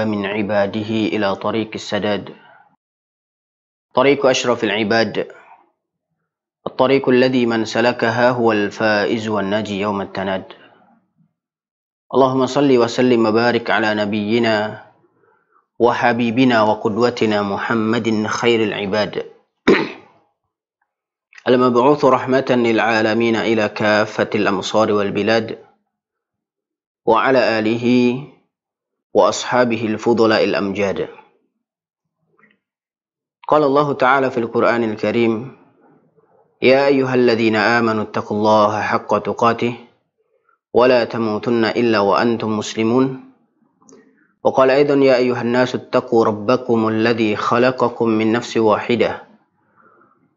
من عباده إلى طريق السداد. طريق أشرف العباد. الطريق الذي من سلكها هو الفائز والناجي يوم التناد. اللهم صل وسلم وبارك على نبينا وحبيبنا وقدوتنا محمد خير العباد. المبعوث رحمة للعالمين إلى كافة الأمصار والبلاد. وعلى آله وأصحابه الفضلاء الأمجاد. قال الله تعالى في القرآن الكريم يا أيها الذين آمنوا اتقوا الله حق تقاته ولا تموتن إلا وأنتم مسلمون. وقال أيضا يا أيها الناس اتقوا ربكم الذي خلقكم من نفس واحدة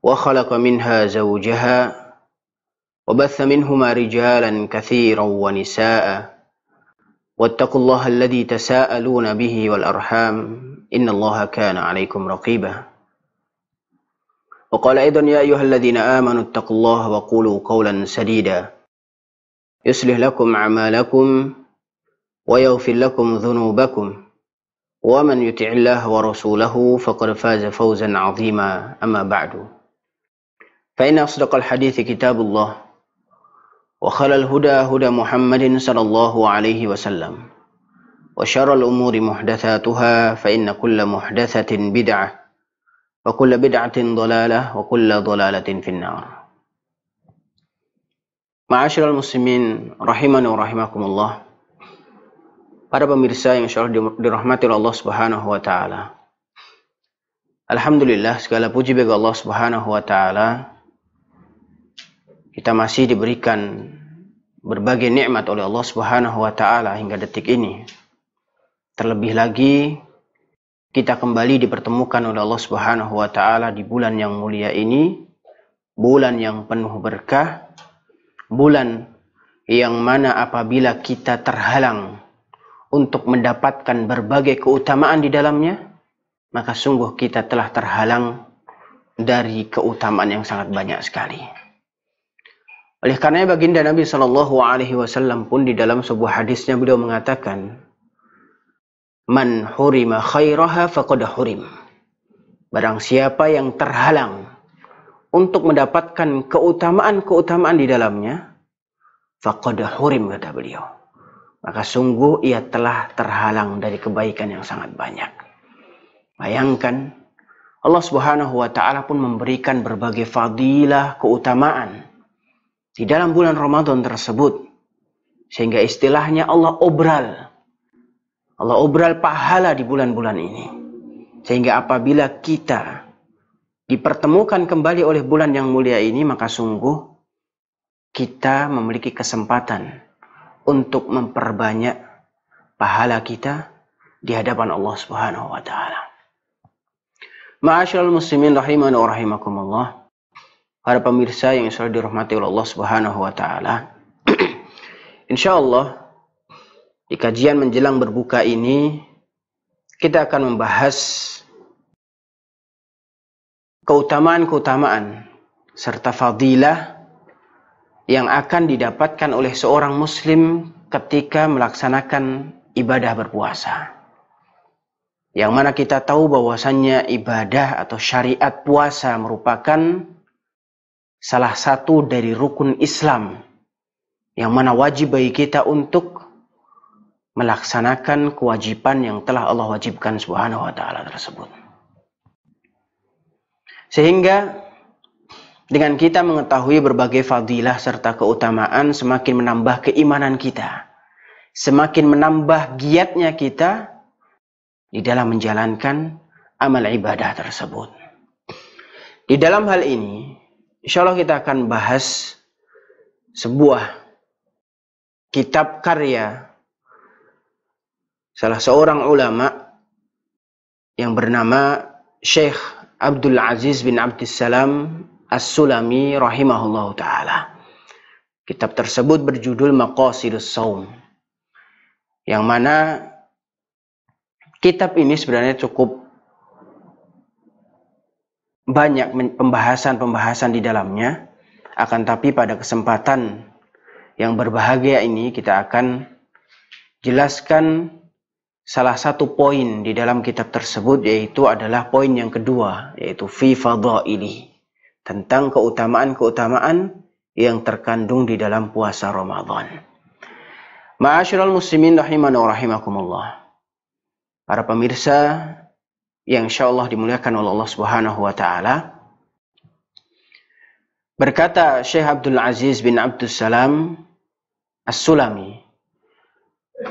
وخلق منها زوجها وبث منهما رجالا كثيرا ونساء. واتقوا الله الذي تساءلون به والأرحام إن الله كان عليكم رقيبا. وقال أيضا يا أيها الذين آمنوا اتقوا الله وقولوا قولا سديدا. يصلح لكم أعمالكم ويغفر لكم ذنوبكم. ومن يطع الله ورسوله فقد فاز فوزا عظيما. أما بعد فإن أصدق الحديث كتاب الله. وخل الهدى هدى محمد صلى الله عليه وسلم وشر الأمور محدثاتها فإن كل محدثة بدعة وكل بدعة ضلالة وكل ضلالة في النار. معاشر المسلمين رحمنا ورحمكم الله Para pemirsa yang insya Allah dirahmati oleh Allah Subhanahu wa Ta'ala, Alhamdulillah, segala puji bagi Allah Subhanahu wa Ta'ala. Kita masih diberikan berbagai nikmat oleh Allah Subhanahu wa taala hingga detik ini. Terlebih lagi kita kembali dipertemukan oleh Allah Subhanahu wa taala di bulan yang mulia ini, bulan yang penuh berkah, bulan yang mana apabila kita terhalang untuk mendapatkan berbagai keutamaan di dalamnya, maka sungguh kita telah terhalang dari keutamaan yang sangat banyak sekali. Oleh karena baginda Nabi Shallallahu Alaihi Wasallam pun di dalam sebuah hadisnya beliau mengatakan, Man hurima khairaha faqad hurim. Barang siapa yang terhalang untuk mendapatkan keutamaan-keutamaan di dalamnya, faqad hurim kata beliau. Maka sungguh ia telah terhalang dari kebaikan yang sangat banyak. Bayangkan Allah Subhanahu wa taala pun memberikan berbagai fadilah, keutamaan di dalam bulan Ramadan tersebut. Sehingga istilahnya Allah obral. Allah obral pahala di bulan-bulan ini. Sehingga apabila kita dipertemukan kembali oleh bulan yang mulia ini, maka sungguh kita memiliki kesempatan untuk memperbanyak pahala kita di hadapan Allah Subhanahu wa taala. Ma'asyiral muslimin wa rahimakumullah para pemirsa yang selalu dirahmati oleh Allah Subhanahu wa taala. Insyaallah di kajian menjelang berbuka ini kita akan membahas keutamaan-keutamaan serta fadilah yang akan didapatkan oleh seorang muslim ketika melaksanakan ibadah berpuasa. Yang mana kita tahu bahwasannya ibadah atau syariat puasa merupakan salah satu dari rukun Islam yang mana wajib bagi kita untuk melaksanakan kewajiban yang telah Allah wajibkan subhanahu wa ta'ala tersebut. Sehingga dengan kita mengetahui berbagai fadilah serta keutamaan semakin menambah keimanan kita. Semakin menambah giatnya kita di dalam menjalankan amal ibadah tersebut. Di dalam hal ini, Insya Allah kita akan bahas sebuah kitab karya salah seorang ulama yang bernama Syekh Abdul Aziz bin Abdussalam As-Sulami rahimahullah taala. Kitab tersebut berjudul Maqasidus Saum. Yang mana kitab ini sebenarnya cukup banyak pembahasan-pembahasan di dalamnya. Akan tapi pada kesempatan yang berbahagia ini kita akan jelaskan salah satu poin di dalam kitab tersebut yaitu adalah poin yang kedua yaitu fi fadaili tentang keutamaan-keutamaan yang terkandung di dalam puasa Ramadan. Ma'asyiral muslimin rahimana wa rahimakumullah. Para pemirsa yang insyaallah dimuliakan oleh Allah Subhanahu wa taala. Berkata Syekh Abdul Aziz bin Abdul Salam As-Sulami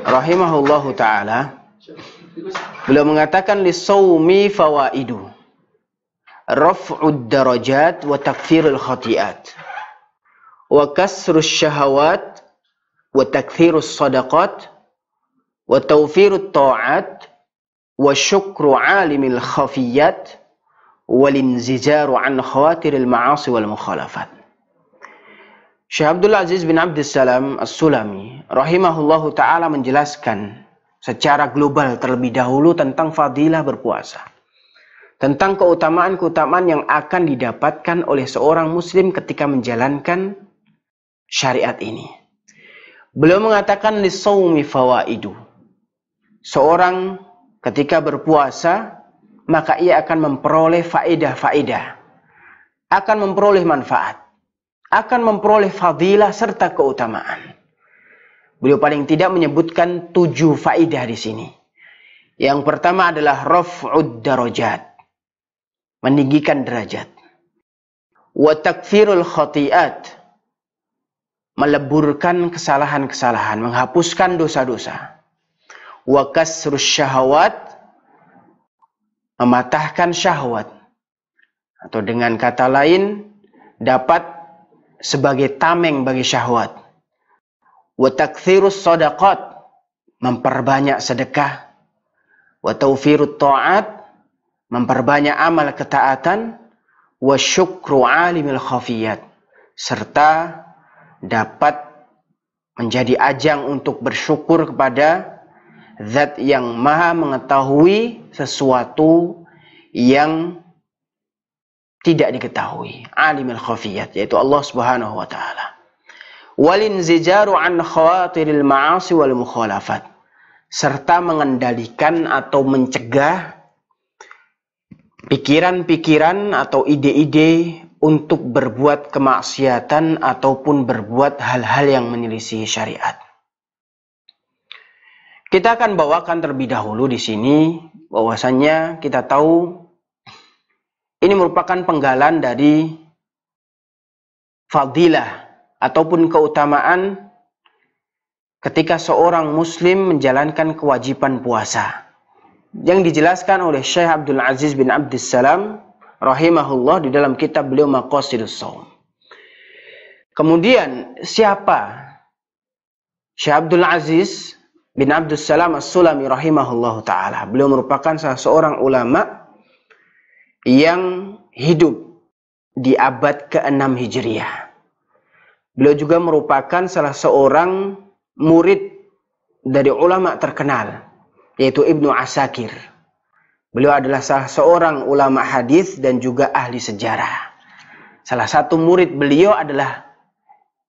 rahimahullahu taala Beliau mengatakan li sawmi fawaidu. Raf'ud darajat wa takfirul khati'at. Wa kasrus syahawat wa takfirus sadaqat wa tawfirut ta'at wa syukru alimil khafiyat inzijaru an khawatiril ma'asi. Syekh Abdul Aziz bin Abdul Salam As-Sulami rahimahullahu taala menjelaskan secara global terlebih dahulu tentang fadilah berpuasa. Tentang keutamaan-keutamaan yang akan didapatkan oleh seorang muslim ketika menjalankan syariat ini. Beliau mengatakan lisawmi fawaidu. Seorang ketika berpuasa maka ia akan memperoleh faedah-faedah. Akan memperoleh manfaat. Akan memperoleh fadilah serta keutamaan. Beliau paling tidak menyebutkan tujuh faidah di sini. Yang pertama adalah raf'ud darajat. Meninggikan derajat. Wa takfirul khati'at. Meleburkan kesalahan-kesalahan. Menghapuskan dosa-dosa. Wa kasrus syahwat. Mematahkan syahwat. Atau dengan kata lain, dapat sebagai tameng bagi syahwat wa takthirus sadaqat memperbanyak sedekah wa tawfirut ta'at memperbanyak amal ketaatan wa syukru alimil khafiyat serta dapat menjadi ajang untuk bersyukur kepada zat yang maha mengetahui sesuatu yang tidak diketahui. Alimil khafiyat yaitu Allah Subhanahu wa taala. Walinzijaru an khawatiril ma'asi wal mukhalafat. Serta mengendalikan atau mencegah pikiran-pikiran atau ide-ide untuk berbuat kemaksiatan ataupun berbuat hal-hal yang menyelisih syariat. Kita akan bawakan terlebih dahulu di sini bahwasannya kita tahu ini merupakan penggalan dari fadilah ataupun keutamaan ketika seorang muslim menjalankan kewajiban puasa yang dijelaskan oleh Syekh Abdul Aziz bin Abdul Salam rahimahullah di dalam kitab beliau Maqasidus Shaum. Kemudian siapa Syekh Abdul Aziz bin Abdul Salam As-Sulami rahimahullah taala. Beliau merupakan salah seorang ulama yang hidup di abad ke-6 Hijriah. Beliau juga merupakan salah seorang murid dari ulama terkenal yaitu Ibnu Asakir. Beliau adalah salah seorang ulama hadis dan juga ahli sejarah. Salah satu murid beliau adalah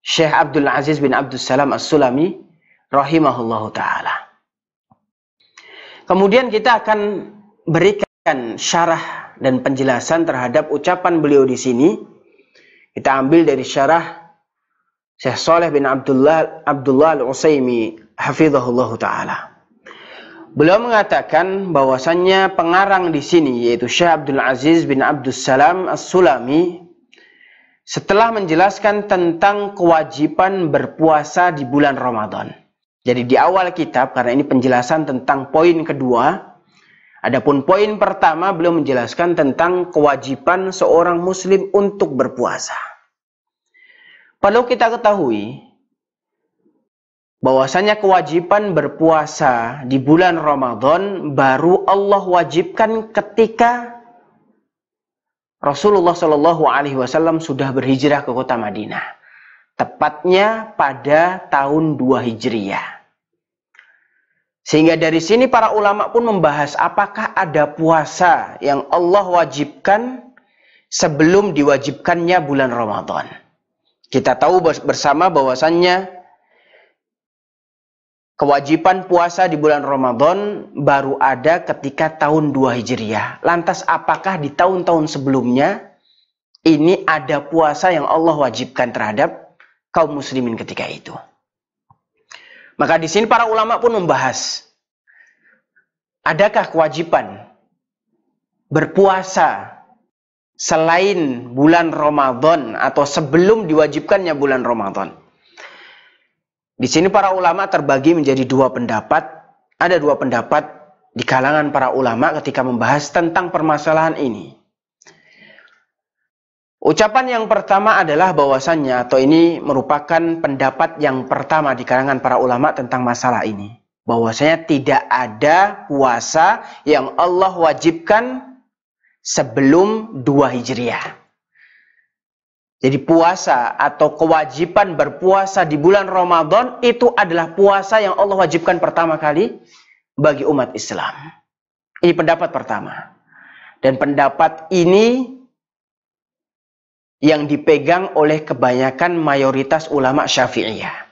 Syekh Abdul Aziz bin Abdul Salam As-Sulami rahimahullahu taala. Kemudian kita akan berikan syarah dan penjelasan terhadap ucapan beliau di sini. Kita ambil dari syarah Syekh Saleh bin Abdullah Abdullah Al-Utsaimi hafizahullah taala. Beliau mengatakan bahwasannya pengarang di sini yaitu Syekh Abdul Aziz bin Abdul Salam As-Sulami setelah menjelaskan tentang kewajiban berpuasa di bulan Ramadan. Jadi di awal kitab karena ini penjelasan tentang poin kedua, adapun poin pertama beliau menjelaskan tentang kewajiban seorang muslim untuk berpuasa. Perlu kita ketahui bahwasanya kewajiban berpuasa di bulan Ramadan baru Allah wajibkan ketika Rasulullah Shallallahu Alaihi Wasallam sudah berhijrah ke kota Madinah, tepatnya pada tahun 2 Hijriah. Sehingga dari sini para ulama pun membahas apakah ada puasa yang Allah wajibkan sebelum diwajibkannya bulan Ramadan. Kita tahu bersama bahwasannya kewajiban puasa di bulan Ramadan baru ada ketika tahun 2 Hijriah. Lantas apakah di tahun-tahun sebelumnya ini ada puasa yang Allah wajibkan terhadap kaum muslimin ketika itu? Maka di sini para ulama pun membahas adakah kewajiban berpuasa selain bulan Ramadan atau sebelum diwajibkannya bulan Ramadan? Di sini para ulama terbagi menjadi dua pendapat. Ada dua pendapat di kalangan para ulama ketika membahas tentang permasalahan ini. Ucapan yang pertama adalah bahwasannya atau ini merupakan pendapat yang pertama di kalangan para ulama tentang masalah ini. Bahwasanya tidak ada puasa yang Allah wajibkan sebelum dua Hijriah. Jadi puasa atau kewajiban berpuasa di bulan Ramadan itu adalah puasa yang Allah wajibkan pertama kali bagi umat Islam. Ini pendapat pertama. Dan pendapat ini yang dipegang oleh kebanyakan mayoritas ulama Syafi'iyah.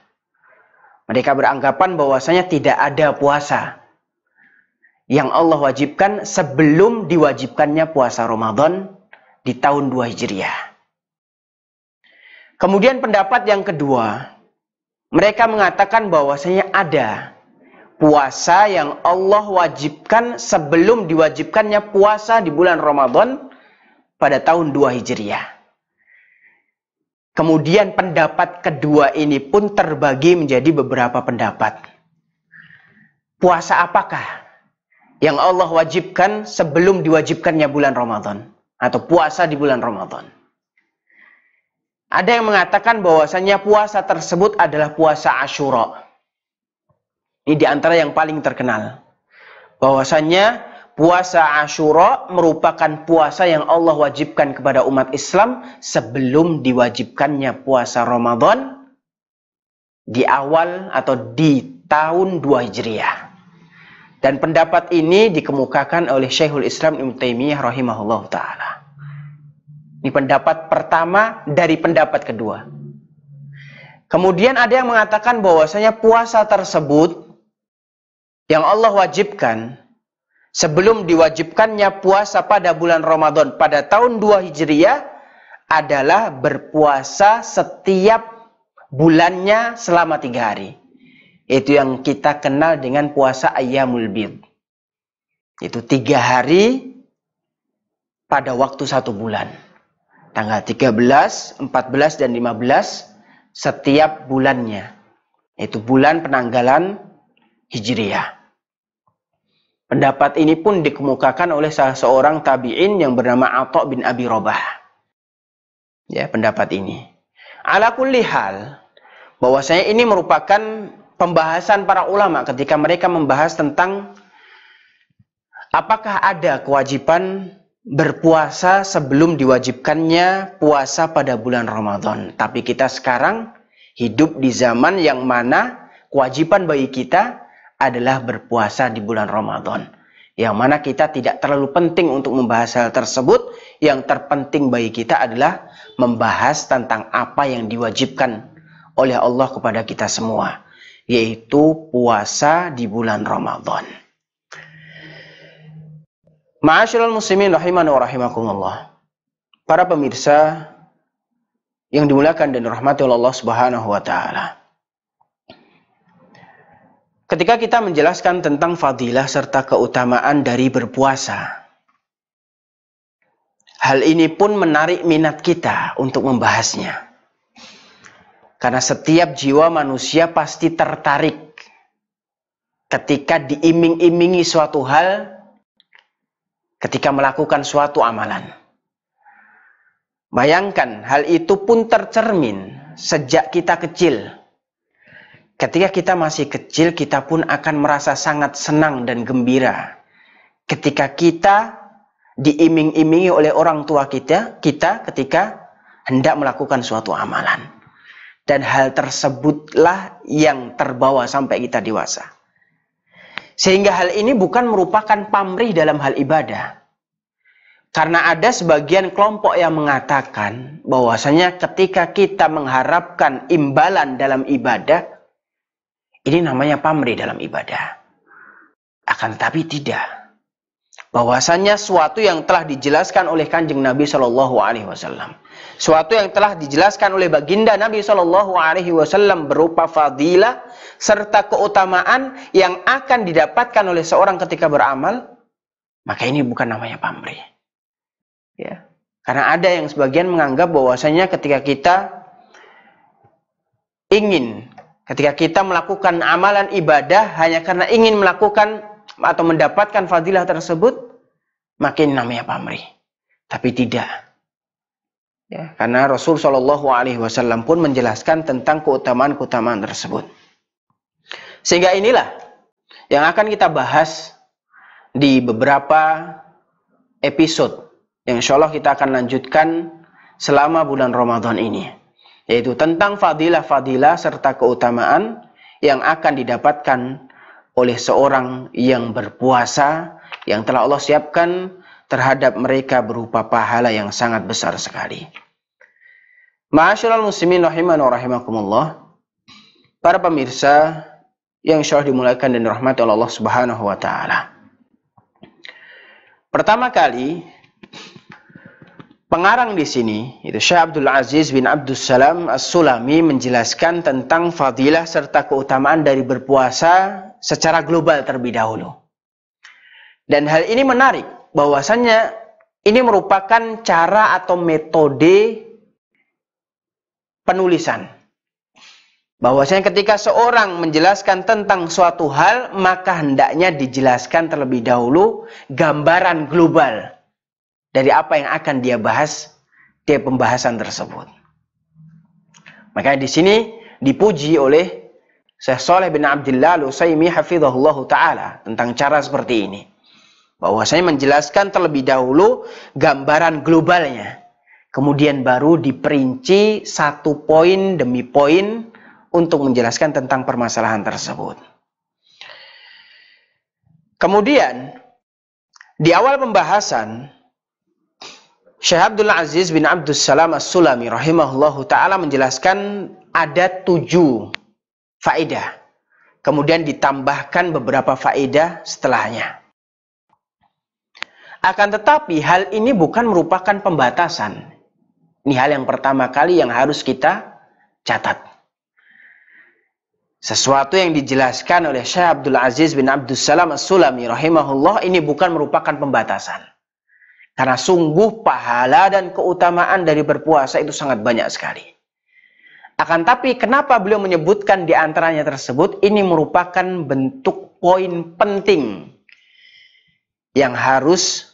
Mereka beranggapan bahwasanya tidak ada puasa yang Allah wajibkan sebelum diwajibkannya puasa Ramadan di tahun 2 Hijriah. Kemudian pendapat yang kedua, mereka mengatakan bahwasanya ada puasa yang Allah wajibkan sebelum diwajibkannya puasa di bulan Ramadan pada tahun 2 Hijriah. Kemudian pendapat kedua ini pun terbagi menjadi beberapa pendapat. Puasa apakah yang Allah wajibkan sebelum diwajibkannya bulan Ramadan atau puasa di bulan Ramadan? Ada yang mengatakan bahwasanya puasa tersebut adalah puasa Ashura. Ini di antara yang paling terkenal. Bahwasanya puasa Ashura merupakan puasa yang Allah wajibkan kepada umat Islam sebelum diwajibkannya puasa Ramadan di awal atau di tahun 2 Hijriah. Dan pendapat ini dikemukakan oleh Syekhul Islam Ibn Taimiyah rahimahullah taala. Ini pendapat pertama dari pendapat kedua. Kemudian ada yang mengatakan bahwasanya puasa tersebut yang Allah wajibkan sebelum diwajibkannya puasa pada bulan Ramadan pada tahun 2 Hijriah adalah berpuasa setiap bulannya selama tiga hari. Itu yang kita kenal dengan puasa Ayyamul Bid. Itu tiga hari pada waktu satu bulan tanggal 13, 14 dan 15 setiap bulannya. Itu bulan penanggalan Hijriah. Pendapat ini pun dikemukakan oleh salah seorang tabi'in yang bernama Atta bin Abi Robah. Ya, pendapat ini. Ala kulli hal, bahwasanya ini merupakan pembahasan para ulama ketika mereka membahas tentang apakah ada kewajiban berpuasa sebelum diwajibkannya puasa pada bulan Ramadan. Tapi kita sekarang hidup di zaman yang mana kewajiban bagi kita adalah berpuasa di bulan Ramadan. Yang mana kita tidak terlalu penting untuk membahas hal tersebut. Yang terpenting bagi kita adalah membahas tentang apa yang diwajibkan oleh Allah kepada kita semua. Yaitu puasa di bulan Ramadan. Ma'asyiral muslimin rahimani wa rahimakumullah. Para pemirsa yang dimuliakan dan dirahmati oleh Allah Subhanahu wa taala. Ketika kita menjelaskan tentang fadilah serta keutamaan dari berpuasa, hal ini pun menarik minat kita untuk membahasnya. Karena setiap jiwa manusia pasti tertarik ketika diiming-imingi suatu hal ketika melakukan suatu amalan. Bayangkan hal itu pun tercermin sejak kita kecil. Ketika kita masih kecil, kita pun akan merasa sangat senang dan gembira. Ketika kita diiming-imingi oleh orang tua kita, kita ketika hendak melakukan suatu amalan. Dan hal tersebutlah yang terbawa sampai kita dewasa. Sehingga hal ini bukan merupakan pamrih dalam hal ibadah. Karena ada sebagian kelompok yang mengatakan bahwasanya ketika kita mengharapkan imbalan dalam ibadah, Ini namanya pamrih dalam ibadah. Akan tetapi tidak. Bahwasanya suatu yang telah dijelaskan oleh kanjeng Nabi Shallallahu Alaihi Wasallam, suatu yang telah dijelaskan oleh baginda Nabi Shallallahu Alaihi Wasallam berupa fadilah serta keutamaan yang akan didapatkan oleh seorang ketika beramal, maka ini bukan namanya pamrih. Ya, karena ada yang sebagian menganggap bahwasanya ketika kita ingin ketika kita melakukan amalan ibadah hanya karena ingin melakukan atau mendapatkan fadilah tersebut, makin namanya pamrih. Tapi tidak. Ya, karena Rasul Shallallahu Alaihi Wasallam pun menjelaskan tentang keutamaan-keutamaan tersebut. Sehingga inilah yang akan kita bahas di beberapa episode yang insya Allah kita akan lanjutkan selama bulan Ramadan ini yaitu tentang fadilah-fadilah serta keutamaan yang akan didapatkan oleh seorang yang berpuasa yang telah Allah siapkan terhadap mereka berupa pahala yang sangat besar sekali. Ma'asyiral muslimin rahiman wa rahimakumullah. Para pemirsa yang insyaallah dimulakan dan dirahmati oleh Allah Subhanahu wa taala. Pertama kali Pengarang di sini itu Syekh Abdul Aziz bin Abdul Salam As-Sulami menjelaskan tentang fadilah serta keutamaan dari berpuasa secara global terlebih dahulu. Dan hal ini menarik bahwasannya ini merupakan cara atau metode penulisan. Bahwasanya ketika seorang menjelaskan tentang suatu hal, maka hendaknya dijelaskan terlebih dahulu gambaran global dari apa yang akan dia bahas di pembahasan tersebut. Maka di sini dipuji oleh Syekh Saleh bin Abdullah Al-Utsaimin hafizahullah taala tentang cara seperti ini. Bahwasanya menjelaskan terlebih dahulu gambaran globalnya. Kemudian baru diperinci satu poin demi poin untuk menjelaskan tentang permasalahan tersebut. Kemudian di awal pembahasan Syekh Abdul Aziz bin Abdul Salam As-Sulami rahimahullahu taala menjelaskan ada tujuh faedah. Kemudian ditambahkan beberapa faedah setelahnya. Akan tetapi hal ini bukan merupakan pembatasan. Ini hal yang pertama kali yang harus kita catat. Sesuatu yang dijelaskan oleh Syekh Abdul Aziz bin Abdul Salam As-Sulami rahimahullah ini bukan merupakan pembatasan. Karena sungguh pahala dan keutamaan dari berpuasa itu sangat banyak sekali. Akan tapi kenapa beliau menyebutkan di antaranya tersebut ini merupakan bentuk poin penting yang harus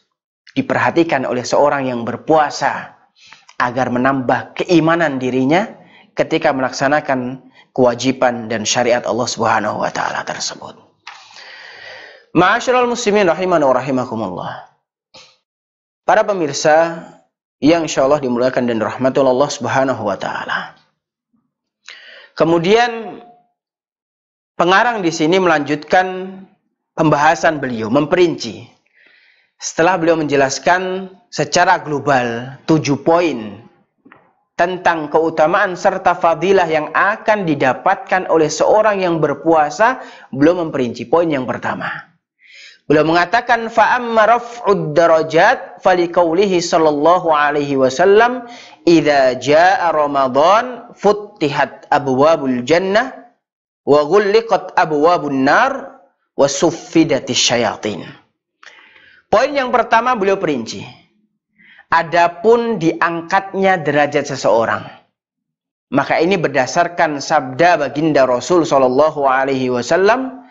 diperhatikan oleh seorang yang berpuasa agar menambah keimanan dirinya ketika melaksanakan kewajiban dan syariat Allah Subhanahu wa taala tersebut. Ma'asyiral muslimin rahimana wa. Para pemirsa yang insya Allah dimuliakan dan rahmatul Allah subhanahu wa ta'ala. Kemudian pengarang di sini melanjutkan pembahasan beliau, memperinci. Setelah beliau menjelaskan secara global tujuh poin tentang keutamaan serta fadilah yang akan didapatkan oleh seorang yang berpuasa, belum memperinci poin yang pertama. Beliau mengatakan fa'amma raf'ud darajat falikaulihi sallallahu alaihi wasallam idza jaa ramadan futtihat abwabul jannah wa ghulliqat abwabun nar wa suffidatis syayatin. Poin yang pertama beliau perinci. Adapun diangkatnya derajat seseorang. Maka ini berdasarkan sabda baginda Rasul sallallahu alaihi wasallam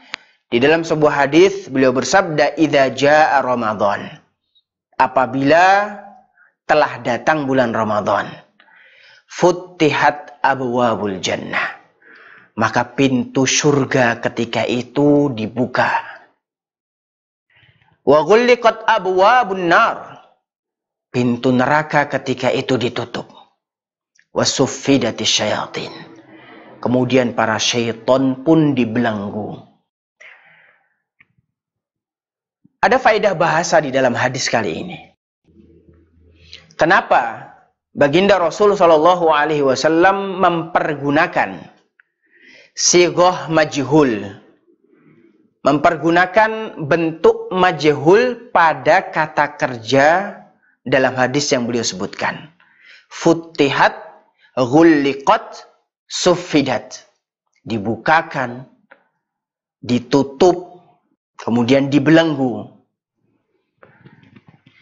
di dalam sebuah hadis beliau bersabda, "Idza jaa Ramadan." Apabila telah datang bulan Ramadan, futtihat abwabul jannah. Maka pintu surga ketika itu dibuka. Wa ghulliqat abwabun nar. Pintu neraka ketika itu ditutup. Wa suffidati syayatin. Kemudian para syaitan pun dibelenggu Ada faedah bahasa di dalam hadis kali ini. Kenapa baginda Rasul Shallallahu Alaihi Wasallam mempergunakan sigoh majhul. Mempergunakan bentuk majhul pada kata kerja dalam hadis yang beliau sebutkan. Futihat, gulliqat, sufidat. Dibukakan, ditutup, kemudian dibelenggu.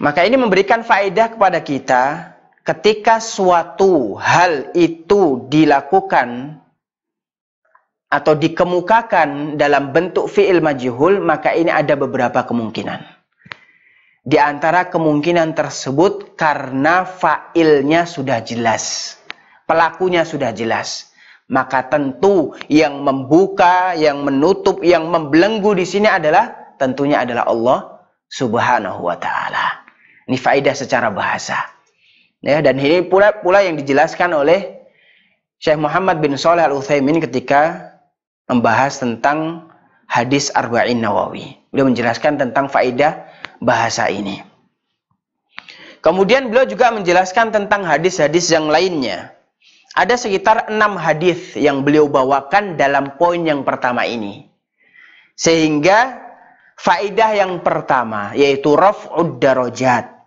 Maka ini memberikan faedah kepada kita ketika suatu hal itu dilakukan atau dikemukakan dalam bentuk fi'il majhul, maka ini ada beberapa kemungkinan. Di antara kemungkinan tersebut karena fa'ilnya sudah jelas. Pelakunya sudah jelas. Maka tentu yang membuka, yang menutup, yang membelenggu di sini adalah tentunya adalah Allah Subhanahu wa taala. Ini faedah secara bahasa. Ya, dan ini pula pula yang dijelaskan oleh Syekh Muhammad bin Saleh Al Utsaimin ketika membahas tentang hadis Arba'in Nawawi. Beliau menjelaskan tentang faedah bahasa ini. Kemudian beliau juga menjelaskan tentang hadis-hadis yang lainnya. Ada sekitar enam hadis yang beliau bawakan dalam poin yang pertama ini. Sehingga faedah yang pertama yaitu raf'ud darajat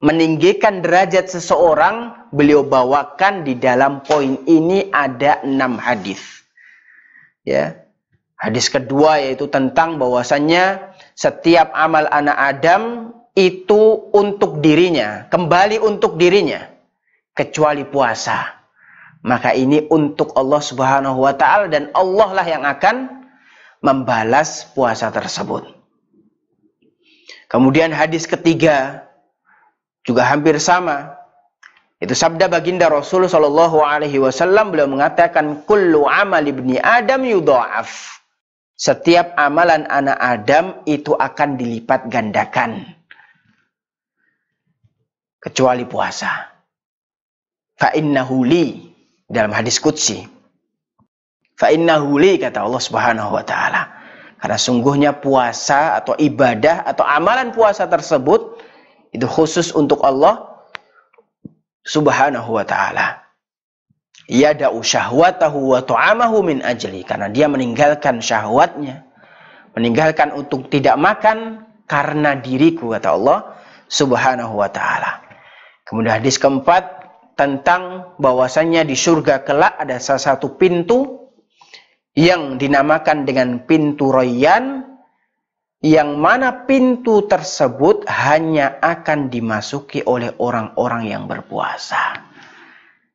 meninggikan derajat seseorang, beliau bawakan di dalam poin ini ada enam hadis. Ya. Hadis kedua yaitu tentang bahwasannya setiap amal anak Adam itu untuk dirinya, kembali untuk dirinya, kecuali puasa. Maka ini untuk Allah Subhanahu wa taala dan Allah lah yang akan membalas puasa tersebut. Kemudian hadis ketiga juga hampir sama. Itu sabda baginda Rasul Shallallahu Alaihi Wasallam beliau mengatakan kullu amal ibni Adam yudhaaf. Setiap amalan anak Adam itu akan dilipat gandakan. Kecuali puasa. Fa innahu li dalam hadis qudsi. Fa innahu li kata Allah Subhanahu wa taala. Karena sungguhnya puasa atau ibadah atau amalan puasa tersebut itu khusus untuk Allah Subhanahu wa taala. Yada'u syahwatahu wa tu'amahu min ajli karena dia meninggalkan syahwatnya, meninggalkan untuk tidak makan karena diriku kata Allah Subhanahu wa taala. Kemudian hadis keempat tentang bahwasannya di surga kelak ada salah satu pintu yang dinamakan dengan pintu Rayyan yang mana pintu tersebut hanya akan dimasuki oleh orang-orang yang berpuasa.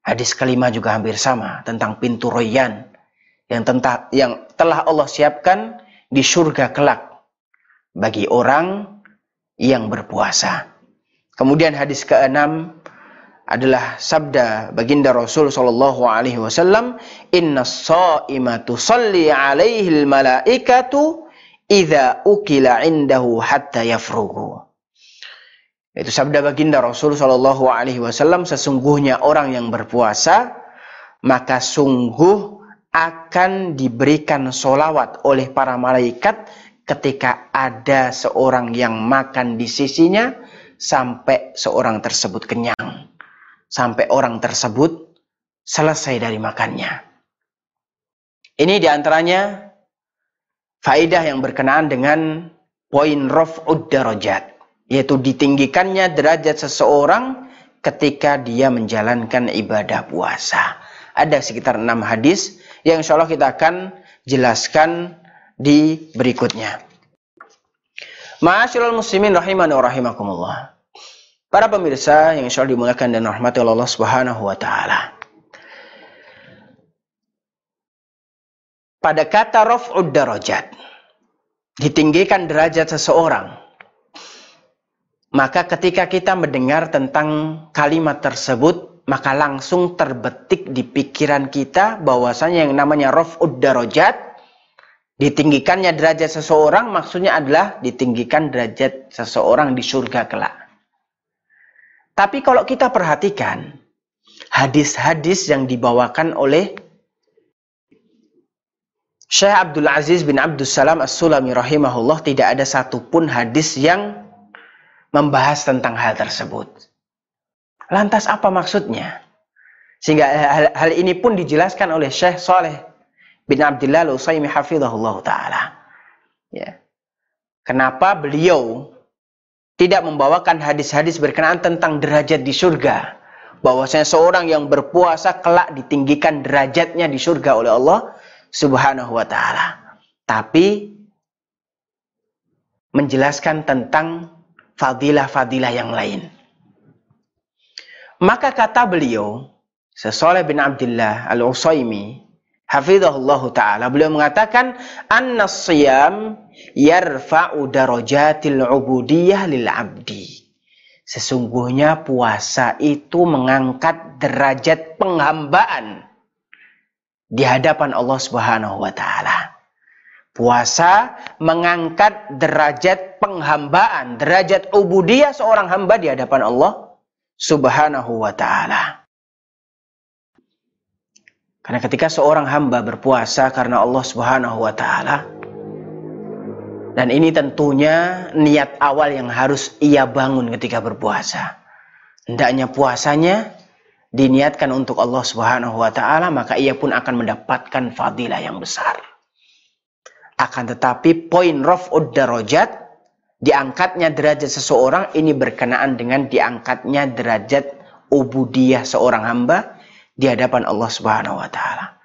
Hadis kelima juga hampir sama tentang pintu royan yang tentang yang telah Allah siapkan di surga kelak bagi orang yang berpuasa. Kemudian hadis keenam adalah sabda baginda Rasul sallallahu alaihi wasallam, "Inna shaimatu salli alaihi al-malaikatu idza ukila indahu hatta yafrugu. Itu sabda baginda Rasul Shallallahu Alaihi Wasallam sesungguhnya orang yang berpuasa maka sungguh akan diberikan solawat oleh para malaikat ketika ada seorang yang makan di sisinya sampai seorang tersebut kenyang sampai orang tersebut selesai dari makannya. Ini di antaranya Faidah yang berkenaan dengan poin raf'ud darajat. Yaitu ditinggikannya derajat seseorang ketika dia menjalankan ibadah puasa. Ada sekitar enam hadis yang insya Allah kita akan jelaskan di berikutnya. Ma'asyiral muslimin rahiman wa rahimakumullah. Para pemirsa yang insya Allah dimulakan dan rahmati Allah subhanahu wa ta'ala. Pada kata raf'ud darajat ditinggikan derajat seseorang maka ketika kita mendengar tentang kalimat tersebut maka langsung terbetik di pikiran kita bahwasanya yang namanya raf'ud darajat ditinggikannya derajat seseorang maksudnya adalah ditinggikan derajat seseorang di surga kelak. Tapi kalau kita perhatikan hadis-hadis yang dibawakan oleh Syekh Abdul Aziz bin Abdul Salam As-Sulami rahimahullah tidak ada satupun hadis yang membahas tentang hal tersebut. Lantas apa maksudnya? Sehingga hal, hal ini pun dijelaskan oleh Syekh Saleh bin Abdullah Al-Usaimi hafizahullah taala. Ya. Kenapa beliau tidak membawakan hadis-hadis berkenaan tentang derajat di surga? Bahwasanya seorang yang berpuasa kelak ditinggikan derajatnya di surga oleh Allah Subhanahu wa taala. Tapi menjelaskan tentang fadilah-fadilah yang lain. Maka kata beliau, Sesoleh bin Abdullah Al-Usaimi, Hafizahullah Ta'ala, beliau mengatakan, Anna siyam yarfa'u darajatil ubudiyah lil abdi. Sesungguhnya puasa itu mengangkat derajat penghambaan di hadapan Allah Subhanahu wa taala. Puasa mengangkat derajat penghambaan, derajat ubudiyah seorang hamba di hadapan Allah Subhanahu wa taala. Karena ketika seorang hamba berpuasa karena Allah Subhanahu wa taala, dan ini tentunya niat awal yang harus ia bangun ketika berpuasa. Hendaknya puasanya diniatkan untuk Allah Subhanahu wa taala, maka ia pun akan mendapatkan fadilah yang besar. Akan tetapi poin raf'ud darajat diangkatnya derajat seseorang ini berkenaan dengan diangkatnya derajat ubudiyah seorang hamba di hadapan Allah Subhanahu wa taala.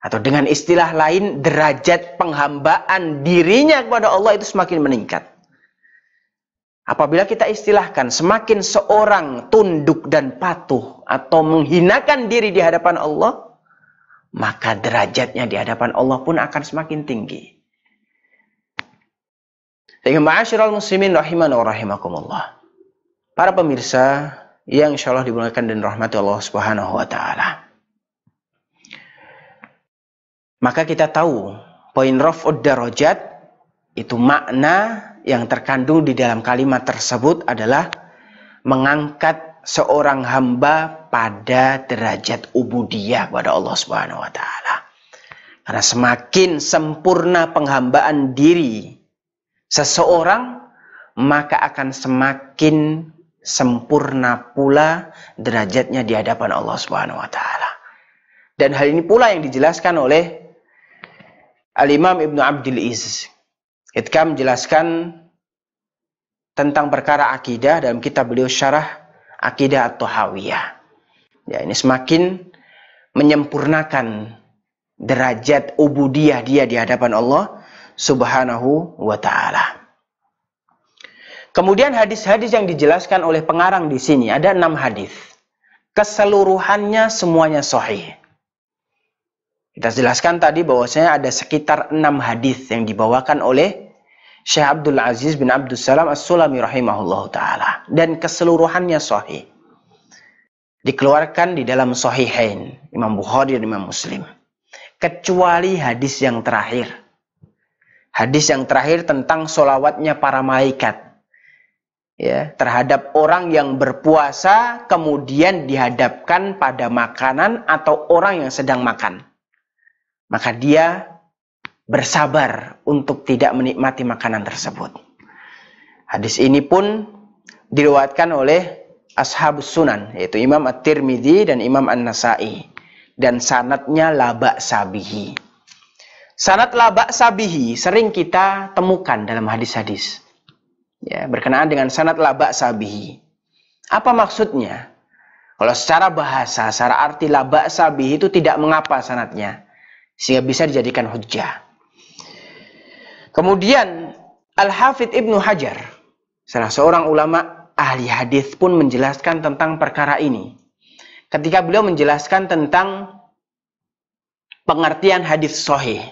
Atau dengan istilah lain, derajat penghambaan dirinya kepada Allah itu semakin meningkat. Apabila kita istilahkan semakin seorang tunduk dan patuh atau menghinakan diri di hadapan Allah, maka derajatnya di hadapan Allah pun akan semakin tinggi. Sehingga ma'asyiral muslimin rahiman wa rahimakumullah. Para pemirsa yang insyaallah dimuliakan dan rahmati Allah Subhanahu wa taala. Maka kita tahu poin raf'ud darajat itu makna yang terkandung di dalam kalimat tersebut adalah mengangkat seorang hamba pada derajat ubudiyah kepada Allah Subhanahu wa taala. Karena semakin sempurna penghambaan diri seseorang, maka akan semakin sempurna pula derajatnya di hadapan Allah Subhanahu wa taala. Dan hal ini pula yang dijelaskan oleh Al-Imam Ibnu Abdul Iz ketika menjelaskan tentang perkara akidah dalam kitab beliau syarah akidah atau hawiyah. Ya, ini semakin menyempurnakan derajat ubudiyah dia di hadapan Allah Subhanahu wa taala. Kemudian hadis-hadis yang dijelaskan oleh pengarang di sini ada enam hadis. Keseluruhannya semuanya sahih. Kita jelaskan tadi bahwasanya ada sekitar enam hadis yang dibawakan oleh Syekh Abdul Aziz bin Abdul Salam As-Sulami rahimahullah taala dan keseluruhannya sahih. Dikeluarkan di dalam sahihain Imam Bukhari dan Imam Muslim. Kecuali hadis yang terakhir. Hadis yang terakhir tentang solawatnya para malaikat ya terhadap orang yang berpuasa kemudian dihadapkan pada makanan atau orang yang sedang makan maka dia bersabar untuk tidak menikmati makanan tersebut. Hadis ini pun diriwayatkan oleh Ashabus Sunan, yaitu Imam At-Tirmidzi dan Imam An-Nasai. Dan sanatnya labak sabihi. Sanat labak sabihi sering kita temukan dalam hadis-hadis. Ya, berkenaan dengan sanat labak sabihi. Apa maksudnya? Kalau secara bahasa, secara arti labak sabihi itu tidak mengapa sanatnya sehingga bisa dijadikan hujjah. Kemudian Al-Hafidh Ibnu Hajar, salah seorang ulama ahli hadis pun menjelaskan tentang perkara ini. Ketika beliau menjelaskan tentang pengertian hadis sahih.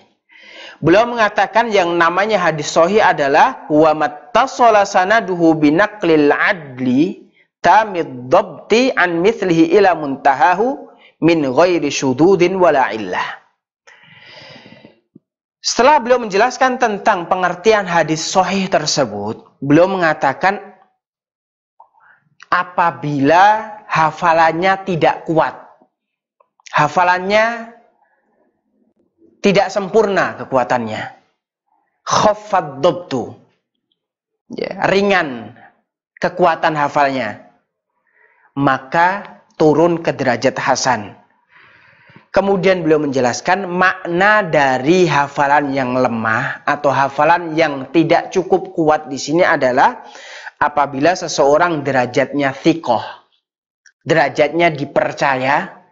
Beliau mengatakan yang namanya hadis sahih adalah wa mattasala sanaduhu binaqlil adli tamid dhabti an mithlihi ila muntahahu min ghairi syududin wala illah. Setelah beliau menjelaskan tentang pengertian hadis sahih tersebut, beliau mengatakan apabila hafalannya tidak kuat, hafalannya tidak sempurna kekuatannya, khaffad dobtu, ya, ringan kekuatan hafalnya, maka turun ke derajat hasan. Kemudian beliau menjelaskan makna dari hafalan yang lemah atau hafalan yang tidak cukup kuat di sini adalah apabila seseorang derajatnya thikoh, derajatnya dipercaya,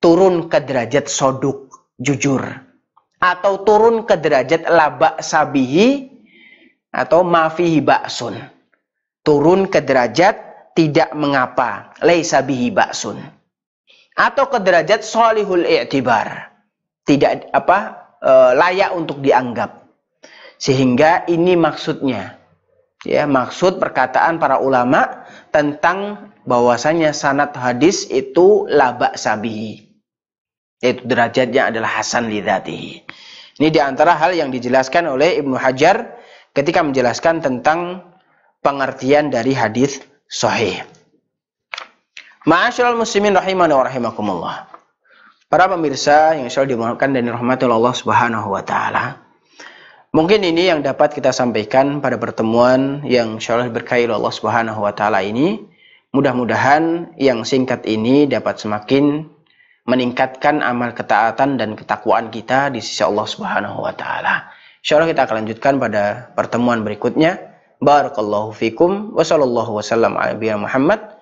turun ke derajat soduk, jujur. Atau turun ke derajat laba sabihi atau mafihi baksun. Turun ke derajat tidak mengapa, laisa bihi baksun atau ke derajat solihul i'tibar. Tidak apa e, layak untuk dianggap. Sehingga ini maksudnya. Ya, maksud perkataan para ulama tentang bahwasanya sanad hadis itu laba sabihi. Yaitu derajatnya adalah hasan lidatihi. Ini di antara hal yang dijelaskan oleh Ibnu Hajar ketika menjelaskan tentang pengertian dari hadis sahih. Ma'asyiral muslimin rahimani wa rahimakumullah. Para pemirsa yang selalu dimuliakan dan dirahmati Allah Subhanahu wa taala. Mungkin ini yang dapat kita sampaikan pada pertemuan yang insyaallah berkahi Allah Subhanahu wa taala ini. Mudah-mudahan yang singkat ini dapat semakin meningkatkan amal ketaatan dan ketakwaan kita di sisi Allah Subhanahu wa taala. Insyaallah kita akan lanjutkan pada pertemuan berikutnya. Barakallahu fikum wa sallallahu wasallam ala Muhammad